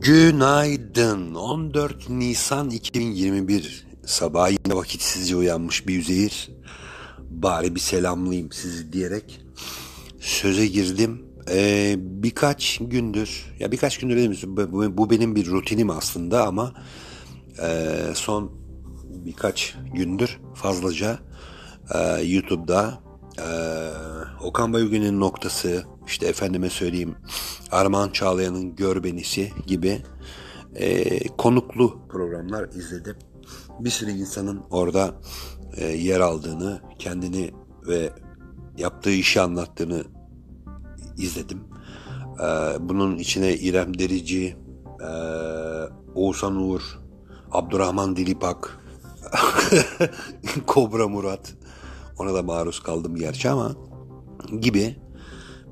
Günaydın. 14 Nisan 2021 sabah yine vakitsizce uyanmış bir üzeyir. Bari bir selamlayayım sizi diyerek söze girdim. Ee, birkaç gündür, ya birkaç gündür? Bu, bu benim bir rutinim aslında ama e, son birkaç gündür fazlaca e, YouTube'da e, Okan Bayülgen'in noktası, işte efendime söyleyeyim Armağan Çağlayan'ın Görbenisi gibi e, konuklu programlar izledim. Bir sürü insanın orada e, yer aldığını, kendini ve yaptığı işi anlattığını izledim. E, bunun içine İrem Derici, e, Oğuzhan Uğur, Abdurrahman Dilipak, Kobra Murat, ona da maruz kaldım gerçi ama gibi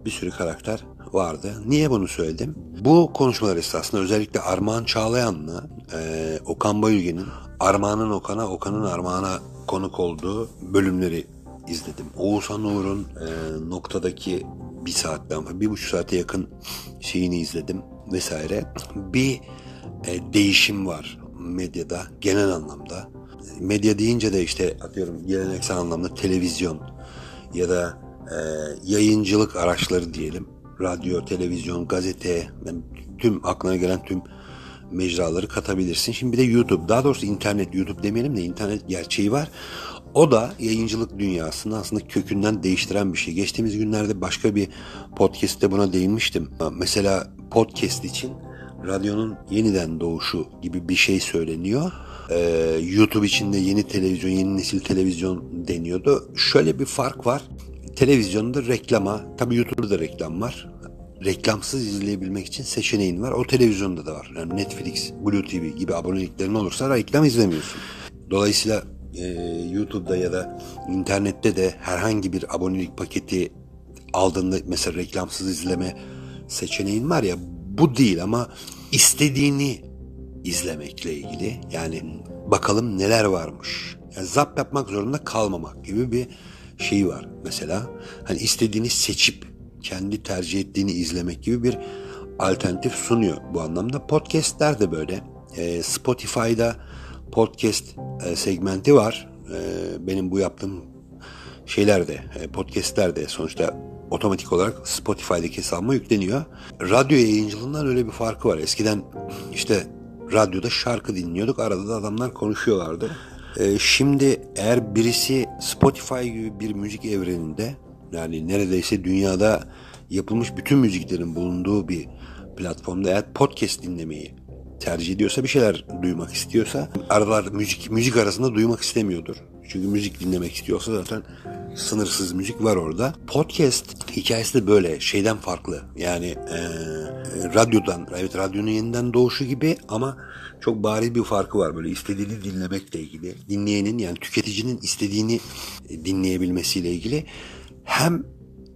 bir sürü karakter vardı. Niye bunu söyledim? Bu konuşmalar esasında özellikle Armağan Çağlayan'la e, Okan Bayülgen'in Armağan'ın Okan'a, Okan'ın Armağan'a konuk olduğu bölümleri izledim. Oğuzhan Uğur'un e, noktadaki bir saatten, bir buçuk saate yakın şeyini izledim vesaire. Bir e, değişim var medyada genel anlamda. Medya deyince de işte atıyorum geleneksel anlamda televizyon ya da e, yayıncılık araçları diyelim. Radyo, televizyon, gazete, tüm aklına gelen tüm mecraları katabilirsin. Şimdi bir de YouTube, daha doğrusu internet, YouTube demeyelim de internet gerçeği var. O da yayıncılık dünyasını aslında kökünden değiştiren bir şey. Geçtiğimiz günlerde başka bir podcast'te buna değinmiştim. Mesela podcast için radyonun yeniden doğuşu gibi bir şey söyleniyor. Ee, YouTube içinde yeni televizyon, yeni nesil televizyon deniyordu. Şöyle bir fark var. Televizyonda reklama, tabii YouTube'da da reklam var. Reklamsız izleyebilmek için seçeneğin var. O televizyonda da var. Yani Netflix, Blue TV gibi aboneliklerin olursa reklam izlemiyorsun. Dolayısıyla e, YouTube'da ya da internette de herhangi bir abonelik paketi aldığında mesela reklamsız izleme seçeneğin var ya bu değil ama istediğini izlemekle ilgili yani bakalım neler varmış. Yani zap yapmak zorunda kalmamak gibi bir şey var mesela. Hani istediğini seçip kendi tercih ettiğini izlemek gibi bir alternatif sunuyor bu anlamda. Podcast'ler de böyle. E, Spotify'da podcast e, segmenti var. E, benim bu yaptığım şeyler de, e, podcast'ler de sonuçta otomatik olarak Spotify'daki hesabıma yükleniyor. Radyo yayıncılığından öyle bir farkı var. Eskiden işte radyoda şarkı dinliyorduk. Arada da adamlar konuşuyorlardı. Ee, şimdi eğer birisi Spotify gibi bir müzik evreninde yani neredeyse dünyada yapılmış bütün müziklerin bulunduğu bir platformda eğer podcast dinlemeyi tercih ediyorsa bir şeyler duymak istiyorsa aralar müzik müzik arasında duymak istemiyordur. Çünkü müzik dinlemek istiyorsa zaten sınırsız müzik var orada. Podcast hikayesi de böyle şeyden farklı. Yani e, radyodan, evet radyonun yeniden doğuşu gibi ama çok bariz bir farkı var böyle istediğini dinlemekle ilgili. Dinleyenin yani tüketicinin istediğini dinleyebilmesiyle ilgili. Hem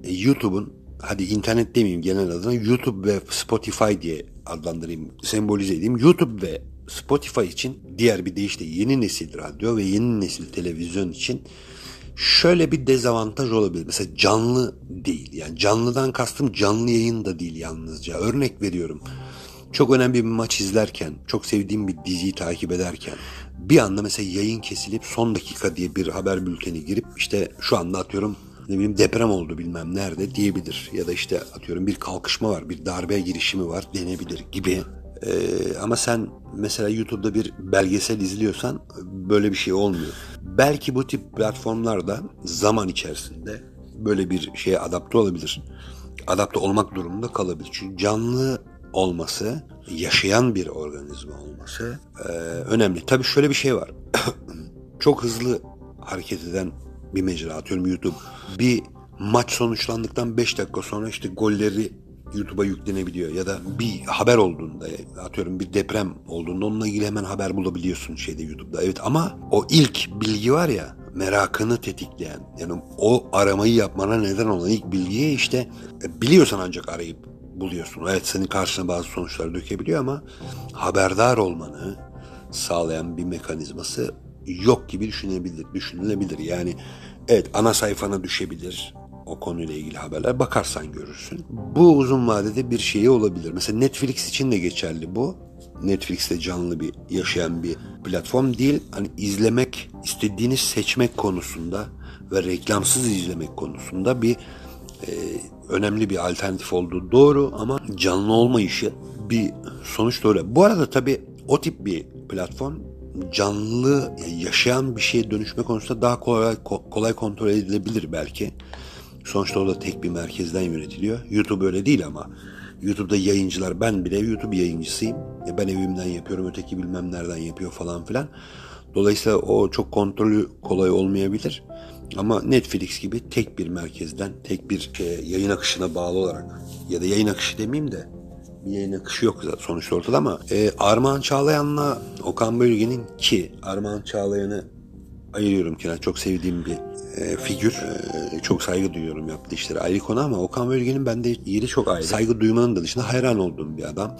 YouTube'un hadi internet demeyeyim genel adına YouTube ve Spotify diye adlandırayım, sembolize edeyim. YouTube ve Spotify için diğer bir deyişle yeni nesil radyo ve yeni nesil televizyon için şöyle bir dezavantaj olabilir. Mesela canlı değil. Yani canlıdan kastım canlı yayın da değil yalnızca. Örnek veriyorum. Çok önemli bir maç izlerken, çok sevdiğim bir diziyi takip ederken bir anda mesela yayın kesilip son dakika diye bir haber bülteni girip işte şu anda atıyorum ne bileyim deprem oldu bilmem nerede diyebilir. Ya da işte atıyorum bir kalkışma var, bir darbe girişimi var denebilir gibi. Ee, ama sen mesela YouTube'da bir belgesel izliyorsan böyle bir şey olmuyor. Belki bu tip platformlarda zaman içerisinde böyle bir şeye adapte olabilir. Adapte olmak durumunda kalabilir. Çünkü canlı olması, yaşayan bir organizma olması e, önemli. Tabii şöyle bir şey var. Çok hızlı hareket eden bir mecra atıyorum YouTube. Bir maç sonuçlandıktan 5 dakika sonra işte golleri YouTube'a yüklenebiliyor ya da bir haber olduğunda atıyorum bir deprem olduğunda onunla ilgili hemen haber bulabiliyorsun şeyde YouTube'da. Evet ama o ilk bilgi var ya merakını tetikleyen yani o aramayı yapmana neden olan ilk bilgiyi işte e, biliyorsan ancak arayıp buluyorsun. Evet senin karşına bazı sonuçlar dökebiliyor ama haberdar olmanı sağlayan bir mekanizması yok gibi düşünebilir, düşünülebilir. Yani evet ana sayfana düşebilir o konuyla ilgili haberler bakarsan görürsün. Bu uzun vadede bir şeyi olabilir. Mesela Netflix için de geçerli bu. Netflix'te canlı bir yaşayan bir platform değil. Hani izlemek, istediğini seçmek konusunda ve reklamsız izlemek konusunda bir e, önemli bir alternatif olduğu doğru ama canlı olmayışı bir sonuç doğru. Bu arada tabii o tip bir platform canlı yaşayan bir şeye dönüşme konusunda daha kolay kolay kontrol edilebilir belki. Sonuçta o da tek bir merkezden yönetiliyor. YouTube öyle değil ama. YouTube'da yayıncılar ben bile YouTube yayıncısıyım. E ben evimden yapıyorum öteki bilmem nereden yapıyor falan filan. Dolayısıyla o çok kontrolü kolay olmayabilir. Ama Netflix gibi tek bir merkezden, tek bir e, yayın akışına bağlı olarak ya da yayın akışı demeyeyim de bir yayın akışı yok sonuçta ortada ama e, Armağan Çağlayan'la Okan Bölge'nin ki Armağan Çağlayan'ı ayırıyorum ki çok sevdiğim bir e, figür. E, çok saygı duyuyorum yaptığı işleri ayrı konu ama Okan Bölge'nin bende yeri çok ayrı. Saygı duymanın da dışında hayran olduğum bir adam.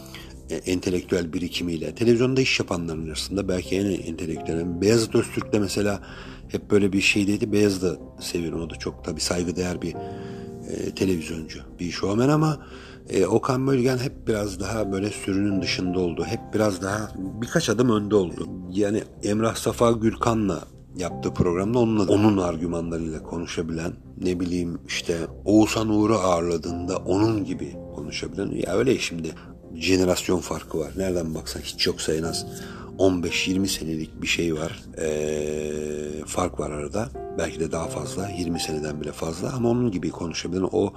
E, entelektüel birikimiyle. Televizyonda iş yapanların arasında belki en entelektüel. Beyazıt Öztürk de mesela hep böyle bir şeydeydi. Beyazıt'ı seviyorum. O da çok tabii saygıdeğer bir e, televizyoncu, bir şovmen ama e, Okan Bölgen hep biraz daha böyle sürünün dışında oldu. Hep biraz daha birkaç adım önde oldu. Yani Emrah Safa Gürkan'la yaptığı programda onunla, onun argümanlarıyla konuşabilen ne bileyim işte Oğuzhan Uğur'u ağırladığında onun gibi konuşabilen ya öyle şimdi jenerasyon farkı var. Nereden baksan hiç yoksa en az 15-20 senelik bir şey var. Ee, fark var arada. Belki de daha fazla. 20 seneden bile fazla. Ama onun gibi konuşabilen o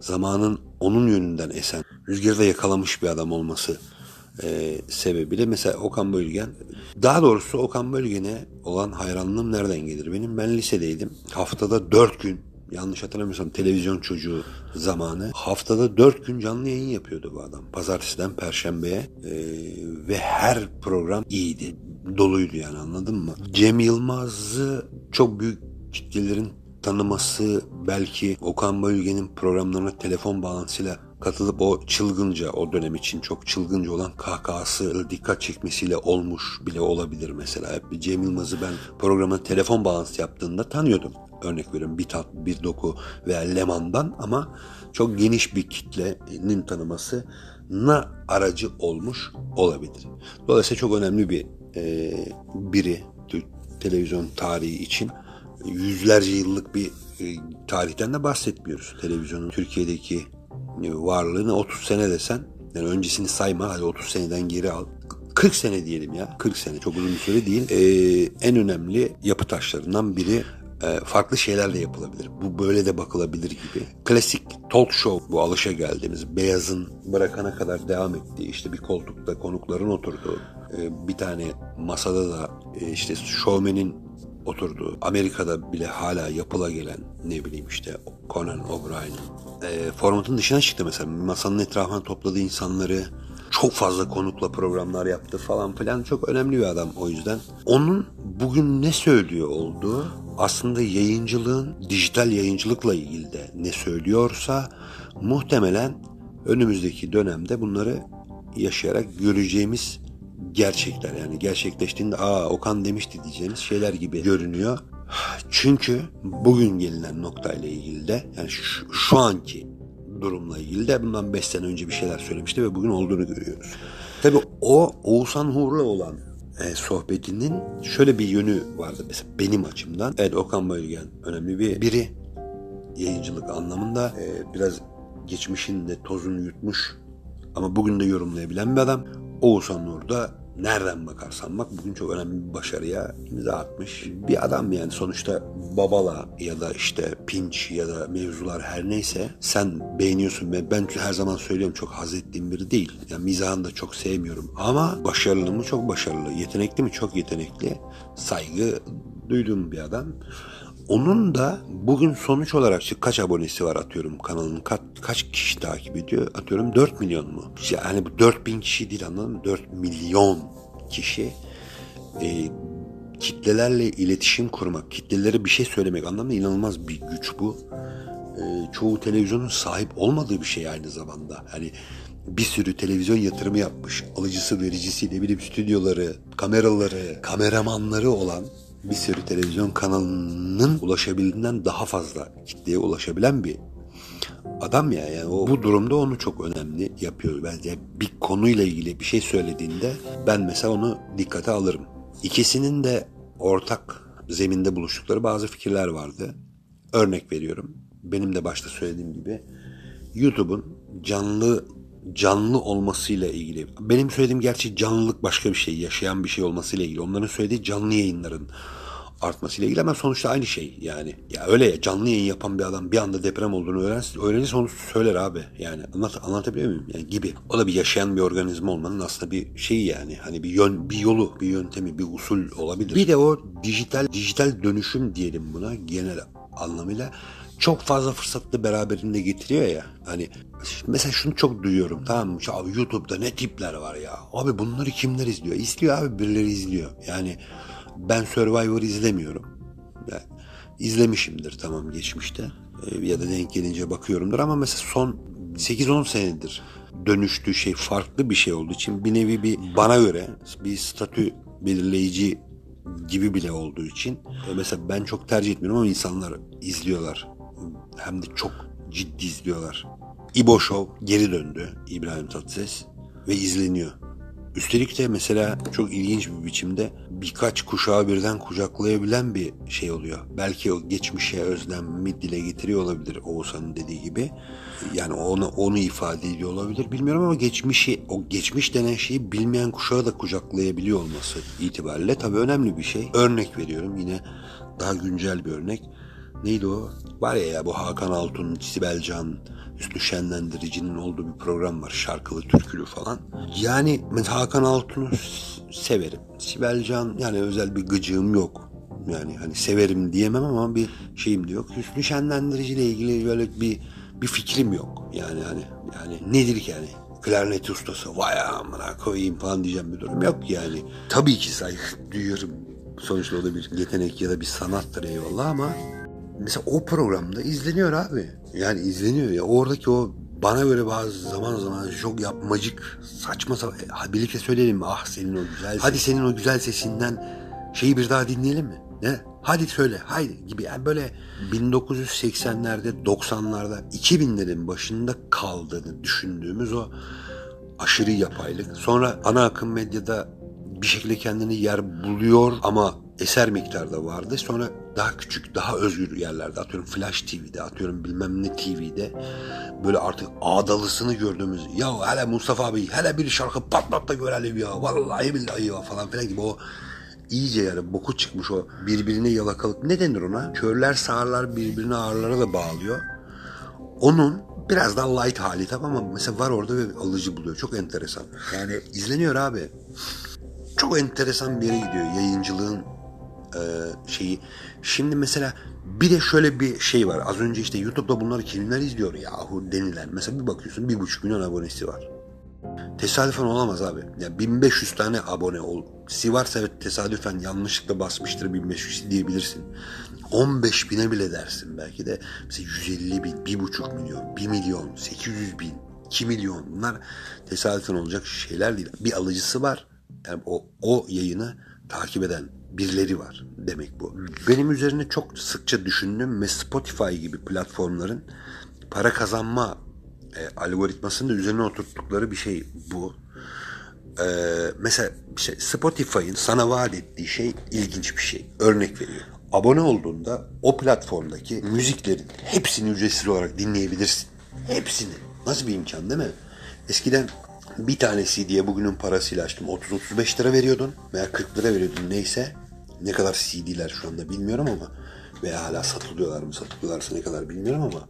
zamanın onun yönünden esen, rüzgarda yakalamış bir adam olması e, sebebiyle mesela Okan Bölgen daha doğrusu Okan Bölgen'e olan hayranlığım nereden gelir? Benim ben lisedeydim. Haftada dört gün yanlış hatırlamıyorsam televizyon çocuğu zamanı haftada dört gün canlı yayın yapıyordu bu adam. Pazartesiden perşembeye e, ve her program iyiydi. Doluydu yani anladın mı? Cem Yılmaz'ı çok büyük kitlelerin tanıması belki Okan Bayülgen'in programlarına telefon bağlantısıyla katılıp o çılgınca o dönem için çok çılgınca olan kahkahası dikkat çekmesiyle olmuş bile olabilir mesela. Cem Yılmaz'ı ben programın telefon bağlantısı yaptığında tanıyordum. Örnek veriyorum Bitat, Bir Doku veya Leman'dan ama çok geniş bir kitlenin tanımasına aracı olmuş olabilir. Dolayısıyla çok önemli bir e, biri televizyon tarihi için yüzlerce yıllık bir e, tarihten de bahsetmiyoruz. Televizyonun Türkiye'deki varlığını 30 sene desen yani öncesini sayma hadi 30 seneden geri al. 40 sene diyelim ya. 40 sene çok uzun bir süre değil. Ee, en önemli yapı taşlarından biri e, farklı şeyler de yapılabilir. Bu böyle de bakılabilir gibi. Klasik talk show bu alışa geldiğimiz beyazın bırakana kadar devam ettiği işte bir koltukta konukların oturduğu e, bir tane masada da e, işte showman'in oturduğu Amerika'da bile hala yapıla gelen ne bileyim işte Conan O'Brien'in e, formatın dışına çıktı mesela. Masanın etrafına topladığı insanları çok fazla konukla programlar yaptı falan filan. Çok önemli bir adam o yüzden. Onun bugün ne söylüyor olduğu aslında yayıncılığın dijital yayıncılıkla ilgili de ne söylüyorsa muhtemelen önümüzdeki dönemde bunları yaşayarak göreceğimiz gerçekler yani gerçekleştiğinde aa Okan demişti diyeceğimiz şeyler gibi görünüyor. Çünkü bugün gelinen noktayla ilgili de yani şu, şu anki durumla ilgili de bundan 5 sene önce bir şeyler söylemişti ve bugün olduğunu görüyoruz. Tabii o Oğuzhan Hur'la olan e, sohbetinin şöyle bir yönü vardı mesela benim açımdan. Evet Okan Bayülgen önemli bir biri yayıncılık anlamında e, biraz geçmişin de tozunu yutmuş ama bugün de yorumlayabilen bir adam. Oğuzhan Nur da nereden bakarsan bak bugün çok önemli bir başarıya imza atmış. Bir adam yani sonuçta Babala ya da işte Pinç ya da mevzular her neyse sen beğeniyorsun ve ben her zaman söylüyorum çok haz ettiğim biri değil. Yani mizahını da çok sevmiyorum ama başarılı mı? Çok başarılı, yetenekli mi? Çok yetenekli, saygı duyduğum bir adam. Onun da bugün sonuç olarak işte kaç abonesi var atıyorum kanalın kaç, kaç kişi takip ediyor atıyorum 4 milyon mu? Yani bu 4 bin kişi değil anladın mı? 4 milyon kişi e, kitlelerle iletişim kurmak, kitlelere bir şey söylemek anlamında inanılmaz bir güç bu. E, çoğu televizyonun sahip olmadığı bir şey aynı zamanda. Hani bir sürü televizyon yatırımı yapmış. Alıcısı, vericisi, ne bileyim stüdyoları, kameraları, kameramanları olan bir sürü televizyon kanalının ulaşabildiğinden daha fazla kitleye ulaşabilen bir adam ya yani o bu durumda onu çok önemli yapıyor bence bir konuyla ilgili bir şey söylediğinde ben mesela onu dikkate alırım. İkisinin de ortak zeminde buluştukları bazı fikirler vardı. Örnek veriyorum. Benim de başta söylediğim gibi YouTube'un canlı canlı olmasıyla ilgili. Benim söylediğim gerçi canlılık başka bir şey, yaşayan bir şey olmasıyla ilgili. Onların söylediği canlı yayınların artmasıyla ilgili ama sonuçta aynı şey yani. Ya öyle ya canlı yayın yapan bir adam bir anda deprem olduğunu öğrenirse, öğrenirse onu söyler abi. Yani anlat, anlatabiliyor muyum? Yani gibi. O da bir yaşayan bir organizma olmanın aslında bir şeyi yani. Hani bir yön, bir yolu, bir yöntemi, bir usul olabilir. Bir de o dijital dijital dönüşüm diyelim buna genel anlamıyla çok fazla fırsatlı beraberinde getiriyor ya. Hani mesela şunu çok duyuyorum tamam mı? Abi YouTube'da ne tipler var ya. Abi bunları kimler izliyor? İzliyor abi birileri izliyor. Yani ben Survivor izlemiyorum. Yani izlemişimdir tamam geçmişte. Ee, ya da denk gelince bakıyorumdur ama mesela son 8-10 senedir dönüştüğü şey farklı bir şey olduğu için bir nevi bir bana göre bir statü belirleyici gibi bile olduğu için e, mesela ben çok tercih etmiyorum ama insanlar izliyorlar. Hem de çok ciddi izliyorlar. İbo Show geri döndü İbrahim Tatlıses ve izleniyor. Üstelik de mesela çok ilginç bir biçimde birkaç kuşağı birden kucaklayabilen bir şey oluyor. Belki o geçmişe özlemi dile getiriyor olabilir Oğuzhan'ın dediği gibi. Yani onu, onu ifade ediyor olabilir bilmiyorum ama geçmişi, o geçmiş denen şeyi bilmeyen kuşağı da kucaklayabiliyor olması itibariyle tabii önemli bir şey. Örnek veriyorum yine daha güncel bir örnek. Neydi o? Var ya, ya bu Hakan Altun, Sibel Can, Üstü Şenlendirici'nin olduğu bir program var. Şarkılı, türkülü falan. Yani Hakan Altun'u severim. Sibel Can yani özel bir gıcığım yok. Yani hani severim diyemem ama bir şeyim de yok. Hüsnü Şenlendirici ile ilgili böyle bir bir fikrim yok. Yani hani yani nedir ki yani? Klarnet ustası vay amına koyayım falan diyeceğim bir durum yok yani. Tabii ki saygı duyuyorum. Sonuçta o da bir yetenek ya da bir sanattır eyvallah ama mesela o programda izleniyor abi. Yani izleniyor ya. Oradaki o bana göre bazı zaman zaman çok yapmacık, saçma sapan. E, birlikte söyleyelim mi? Ah senin o güzel ses. Hadi senin o güzel sesinden şeyi bir daha dinleyelim mi? Ne? Hadi söyle, haydi gibi. Yani böyle 1980'lerde, 90'larda, 2000'lerin başında kaldığını düşündüğümüz o aşırı yapaylık. Sonra ana akım medyada bir şekilde kendini yer buluyor ama eser miktarda vardı. Sonra daha küçük, daha özgür yerlerde atıyorum Flash TV'de, atıyorum bilmem ne TV'de böyle artık ağdalısını gördüğümüz ya hele Mustafa abi hele bir şarkı patlat da görelim ya vallahi billahi ya falan filan gibi o iyice yani boku çıkmış o birbirine yalakalık ne denir ona? Körler sağırlar birbirine ağırlara da bağlıyor. Onun biraz daha light hali tamam ama mesela var orada ve alıcı buluyor. Çok enteresan. Yani izleniyor abi. Çok enteresan bir yere gidiyor yayıncılığın e, şeyi. Şimdi mesela bir de şöyle bir şey var. Az önce işte YouTube'da bunları kimler izliyor yahu denilen. Mesela bir bakıyorsun bir buçuk milyon abonesi var. Tesadüfen olamaz abi. Yani 1500 tane abone ol. Si varsa evet tesadüfen yanlışlıkla basmıştır 1500 diyebilirsin. 15 bine bile dersin belki de. Mesela 150 bin, 1,5 milyon, 1 milyon, 800 bin, 2 milyon bunlar tesadüfen olacak şeyler değil. Bir alıcısı var. Yani o, o yayını takip eden birileri var demek bu. Benim üzerine çok sıkça düşündüğüm ve Spotify gibi platformların para kazanma e, algoritmasını da üzerine oturttukları bir şey bu. E, mesela şey, Spotify'ın sana vaat ettiği şey ilginç bir şey. Örnek veriyor. Abone olduğunda o platformdaki müziklerin hepsini ücretsiz olarak dinleyebilirsin. Hepsini. Nasıl bir imkan değil mi? Eskiden bir tane CD'ye bugünün parasıyla açtım. 30-35 lira veriyordun veya 40 lira veriyordun neyse. Ne kadar CD'ler şu anda bilmiyorum ama veya hala satılıyorlar mı satılıyorlarsa ne kadar bilmiyorum ama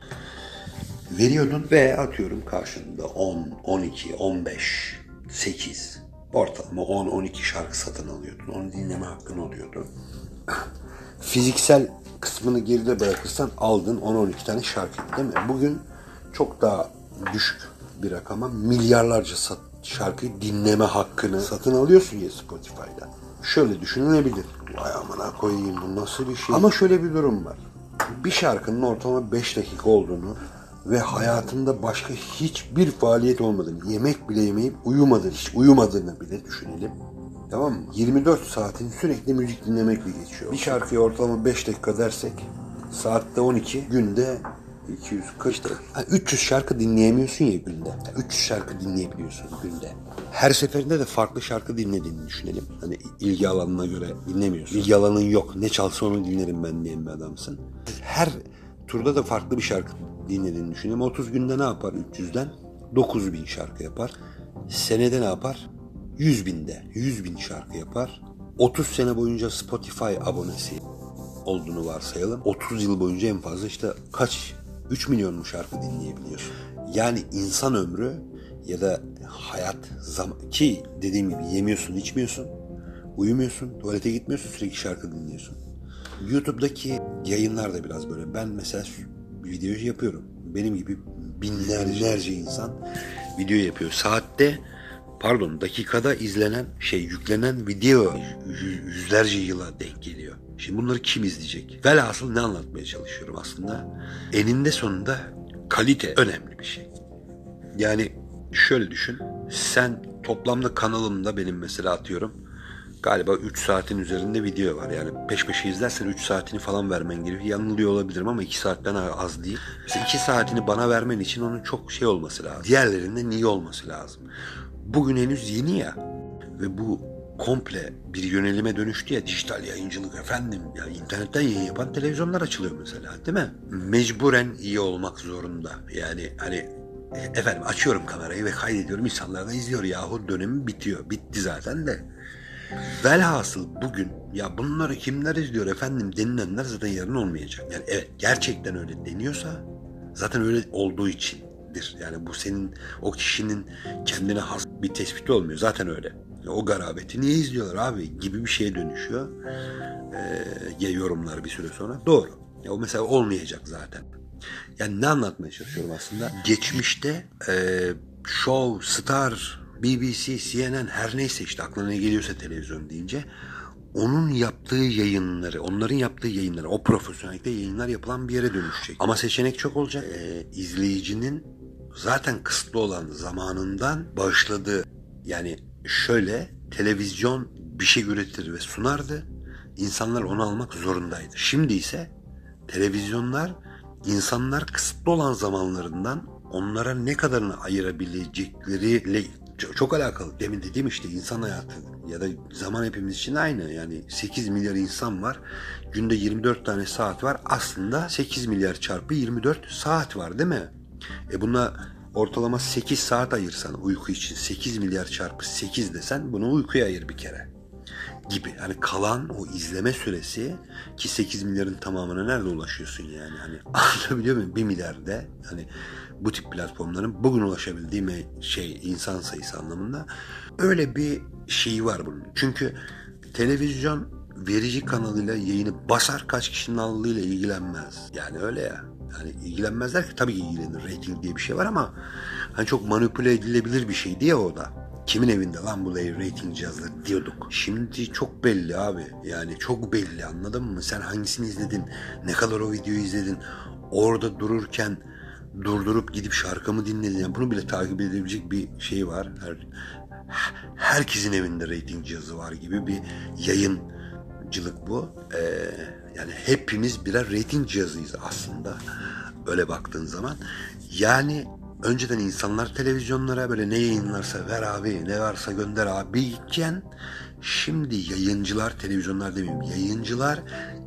veriyordun ve atıyorum karşında 10, 12, 15, 8 ortalama 10-12 şarkı satın alıyordun. Onu dinleme hakkın oluyordu. Fiziksel kısmını geride bırakırsan aldın 10-12 tane şarkı değil mi? Bugün çok daha düşük bir rakama milyarlarca sat, şarkıyı dinleme hakkını satın alıyorsun ya Spotify'da. Şöyle düşünülebilir. Vay amına koyayım bu nasıl bir şey. Ama şöyle bir durum var. Bir şarkının ortalama 5 dakika olduğunu ve hayatında başka hiçbir faaliyet olmadığını, yemek bile yemeyip uyumadığını, hiç uyumadığını bile düşünelim. Tamam mı? 24 saatin sürekli müzik dinlemekle geçiyor. Bir şarkıya ortalama 5 dakika dersek saatte 12, günde 240. İşte, 300 şarkı dinleyemiyorsun ya günde. 300 şarkı dinleyebiliyorsun günde. Her seferinde de farklı şarkı dinlediğini düşünelim. Hani ilgi alanına göre dinlemiyorsun. İlgi alanın yok. Ne çalsa onu dinlerim ben diyen bir adamsın. Her turda da farklı bir şarkı dinlediğini düşünelim. 30 günde ne yapar 300'den? 9000 şarkı yapar. Senede ne yapar? 100 binde. 100 bin şarkı yapar. 30 sene boyunca Spotify abonesi olduğunu varsayalım. 30 yıl boyunca en fazla işte kaç 3 milyon mu şarkı dinleyebiliyorsun. Yani insan ömrü ya da hayat zaman ki dediğim gibi yemiyorsun, içmiyorsun, uyumuyorsun, tuvalete gitmiyorsun, sürekli şarkı dinliyorsun. YouTube'daki yayınlar da biraz böyle. Ben mesela video yapıyorum. Benim gibi binlerce insan video yapıyor. Saatte pardon dakikada izlenen şey yüklenen video yüzlerce yıla denk geliyor. Şimdi bunları kim izleyecek? Velhasıl ne anlatmaya çalışıyorum aslında? Eninde sonunda kalite önemli bir şey. Yani şöyle düşün. Sen toplamda kanalımda benim mesela atıyorum galiba 3 saatin üzerinde video var. Yani peş peşe izlersen 3 saatini falan vermen gerekiyor. Yanılıyor olabilirim ama 2 saatten az değil. Mesela 2 saatini bana vermen için onun çok şey olması lazım. Diğerlerinde iyi olması lazım. Bugün henüz yeni ya. Ve bu komple bir yönelime dönüştü ya dijital yayıncılık efendim ya internetten yayın yapan televizyonlar açılıyor mesela değil mi? Mecburen iyi olmak zorunda. Yani hani efendim açıyorum kamerayı ve kaydediyorum insanlar da izliyor yahu dönemi bitiyor. Bitti zaten de. Velhasıl bugün ya bunları kimler izliyor efendim denilenler zaten yarın olmayacak. Yani evet gerçekten öyle deniyorsa zaten öyle olduğu içindir. Yani bu senin o kişinin kendine has bir tespiti olmuyor. Zaten öyle. O garabeti niye izliyorlar abi gibi bir şeye dönüşüyor. Ee, yorumlar bir süre sonra. Doğru. Ya o mesela olmayacak zaten. Yani ne anlatmaya çalışıyorum aslında? Geçmişte e, Show, Star, BBC, CNN her neyse işte aklına ne geliyorsa televizyon deyince onun yaptığı yayınları, onların yaptığı yayınları, o profesyonellikte yayınlar yapılan bir yere dönüşecek. Ama seçenek çok olacak. Ee, izleyicinin zaten kısıtlı olan zamanından bağışladığı yani şöyle televizyon bir şey üretir ve sunardı. İnsanlar onu almak zorundaydı. Şimdi ise televizyonlar insanlar kısıtlı olan zamanlarından onlara ne kadarını ayırabilecekleriyle çok, alakalı. Demin dediğim işte insan hayatı ya da zaman hepimiz için aynı. Yani 8 milyar insan var. Günde 24 tane saat var. Aslında 8 milyar çarpı 24 saat var değil mi? E buna ortalama 8 saat ayırsan uyku için 8 milyar çarpı 8 desen bunu uykuya ayır bir kere gibi. Hani kalan o izleme süresi ki 8 milyarın tamamına nerede ulaşıyorsun yani? Hani anlatabiliyor muyum? 1 milyarda hani bu tip platformların bugün ulaşabildiği şey insan sayısı anlamında öyle bir şey var bunun. Çünkü televizyon verici kanalıyla yayını basar kaç kişinin aldığıyla ilgilenmez. Yani öyle ya. Yani ilgilenmezler ki tabii ki ilgilenir. Rating diye bir şey var ama hani çok manipüle edilebilir bir şey diye o da. Kimin evinde lan bu rating cihazları diyorduk. Şimdi çok belli abi. Yani çok belli anladın mı? Sen hangisini izledin? Ne kadar o videoyu izledin? Orada dururken durdurup gidip şarkımı dinledin. Yani bunu bile takip edebilecek bir şey var. Her, herkesin evinde rating cihazı var gibi bir yayıncılık bu. Ee, yani hepimiz birer rating cihazıyız aslında. Öyle baktığın zaman. Yani önceden insanlar televizyonlara böyle ne yayınlarsa ver abi ne varsa gönder abi iken şimdi yayıncılar televizyonlar demeyeyim yayıncılar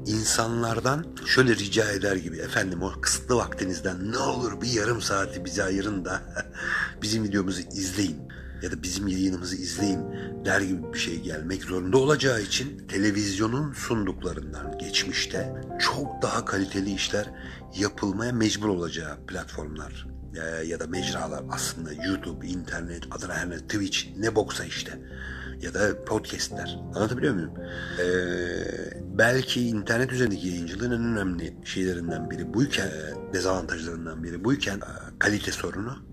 insanlardan şöyle rica eder gibi efendim o kısıtlı vaktinizden ne olur bir yarım saati bize ayırın da bizim videomuzu izleyin ya da bizim yayınımızı izleyin der gibi bir şey gelmek zorunda olacağı için televizyonun sunduklarından geçmişte çok daha kaliteli işler yapılmaya mecbur olacağı platformlar ya da mecralar aslında YouTube, internet, adına her ne Twitch ne boksa işte ya da podcastler. Anlatabiliyor muyum? Ee, belki internet üzerindeki yayıncılığın en önemli şeylerinden biri buyken, dezavantajlarından biri buyken e, kalite sorunu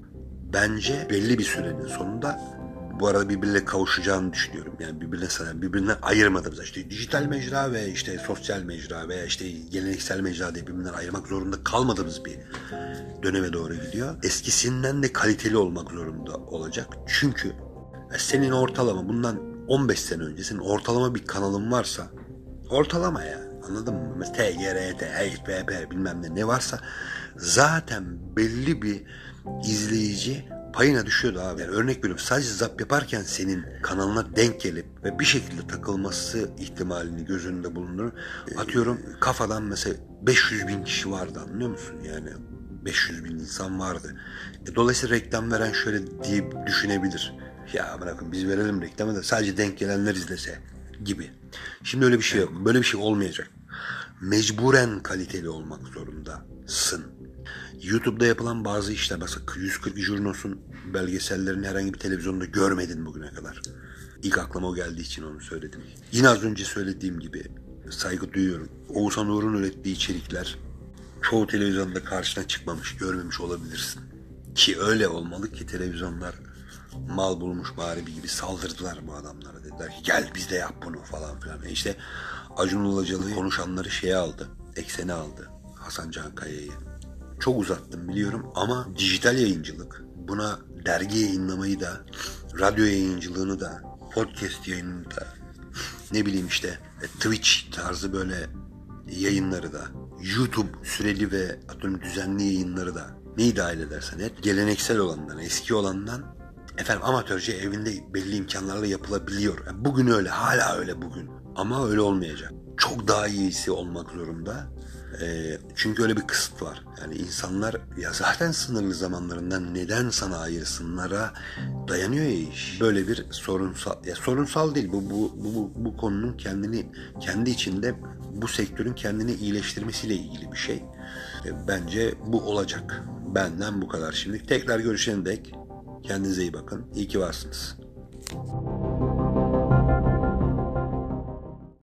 bence belli bir sürenin sonunda bu arada birbirine kavuşacağını düşünüyorum. Yani birbirine birbirine ayırmadığımız işte dijital mecra ve işte sosyal mecra veya işte geleneksel mecra diye birbirinden ayırmak zorunda kalmadığımız bir döneme doğru gidiyor. Eskisinden de kaliteli olmak zorunda olacak. Çünkü senin ortalama bundan 15 sene önce ortalama bir kanalın varsa ortalama ya anladın mı? Mesela TGRT, HPP bilmem ne ne varsa zaten belli bir izleyici payına düşüyordu abi. Yani örnek veriyorum sadece zap yaparken senin kanalına denk gelip ve bir şekilde takılması ihtimalini göz önünde bulundurun. Atıyorum kafadan mesela 500 bin kişi vardı anlıyor musun? Yani 500 bin insan vardı. E, dolayısıyla reklam veren şöyle diye düşünebilir. Ya bırakın biz verelim reklamı da sadece denk gelenler izlese gibi. Şimdi öyle bir şey yok. Böyle bir şey olmayacak. Mecburen kaliteli olmak zorundasın. YouTube'da yapılan bazı işler mesela 140 Jurnos'un belgesellerini herhangi bir televizyonda görmedin bugüne kadar. İlk aklıma o geldiği için onu söyledim. Yine az önce söylediğim gibi saygı duyuyorum. Oğuzhan Uğur'un ürettiği içerikler çoğu televizyonda karşına çıkmamış, görmemiş olabilirsin. Ki öyle olmalı ki televizyonlar mal bulmuş bari gibi saldırdılar bu adamlara. Dediler ki gel biz de yap bunu falan filan. E işte Acun Ilıcalı konuşanları şeye aldı, eksene aldı. Hasan Can Kaya'yı. Çok uzattım biliyorum ama dijital yayıncılık buna dergi yayınlamayı da, radyo yayıncılığını da, podcast yayınını da, ne bileyim işte e, Twitch tarzı böyle yayınları da, YouTube süreli ve atıyorum düzenli yayınları da neyi dahil edersen et, geleneksel olandan, eski olandan efendim amatörce evinde belli imkanlarla yapılabiliyor. Yani bugün öyle, hala öyle bugün. Ama öyle olmayacak. Çok daha iyisi olmak zorunda. E, çünkü öyle bir kısıt var. Yani insanlar ya zaten sınırlı zamanlarından neden sana ayırsınlara dayanıyor ya iş. Böyle bir sorunsal, ya sorunsal değil bu bu bu bu, bu konunun kendini kendi içinde bu sektörün kendini iyileştirmesiyle ilgili bir şey. E, bence bu olacak. Benden bu kadar şimdi. Tekrar görüşene dek kendinize iyi bakın. İyi ki varsınız.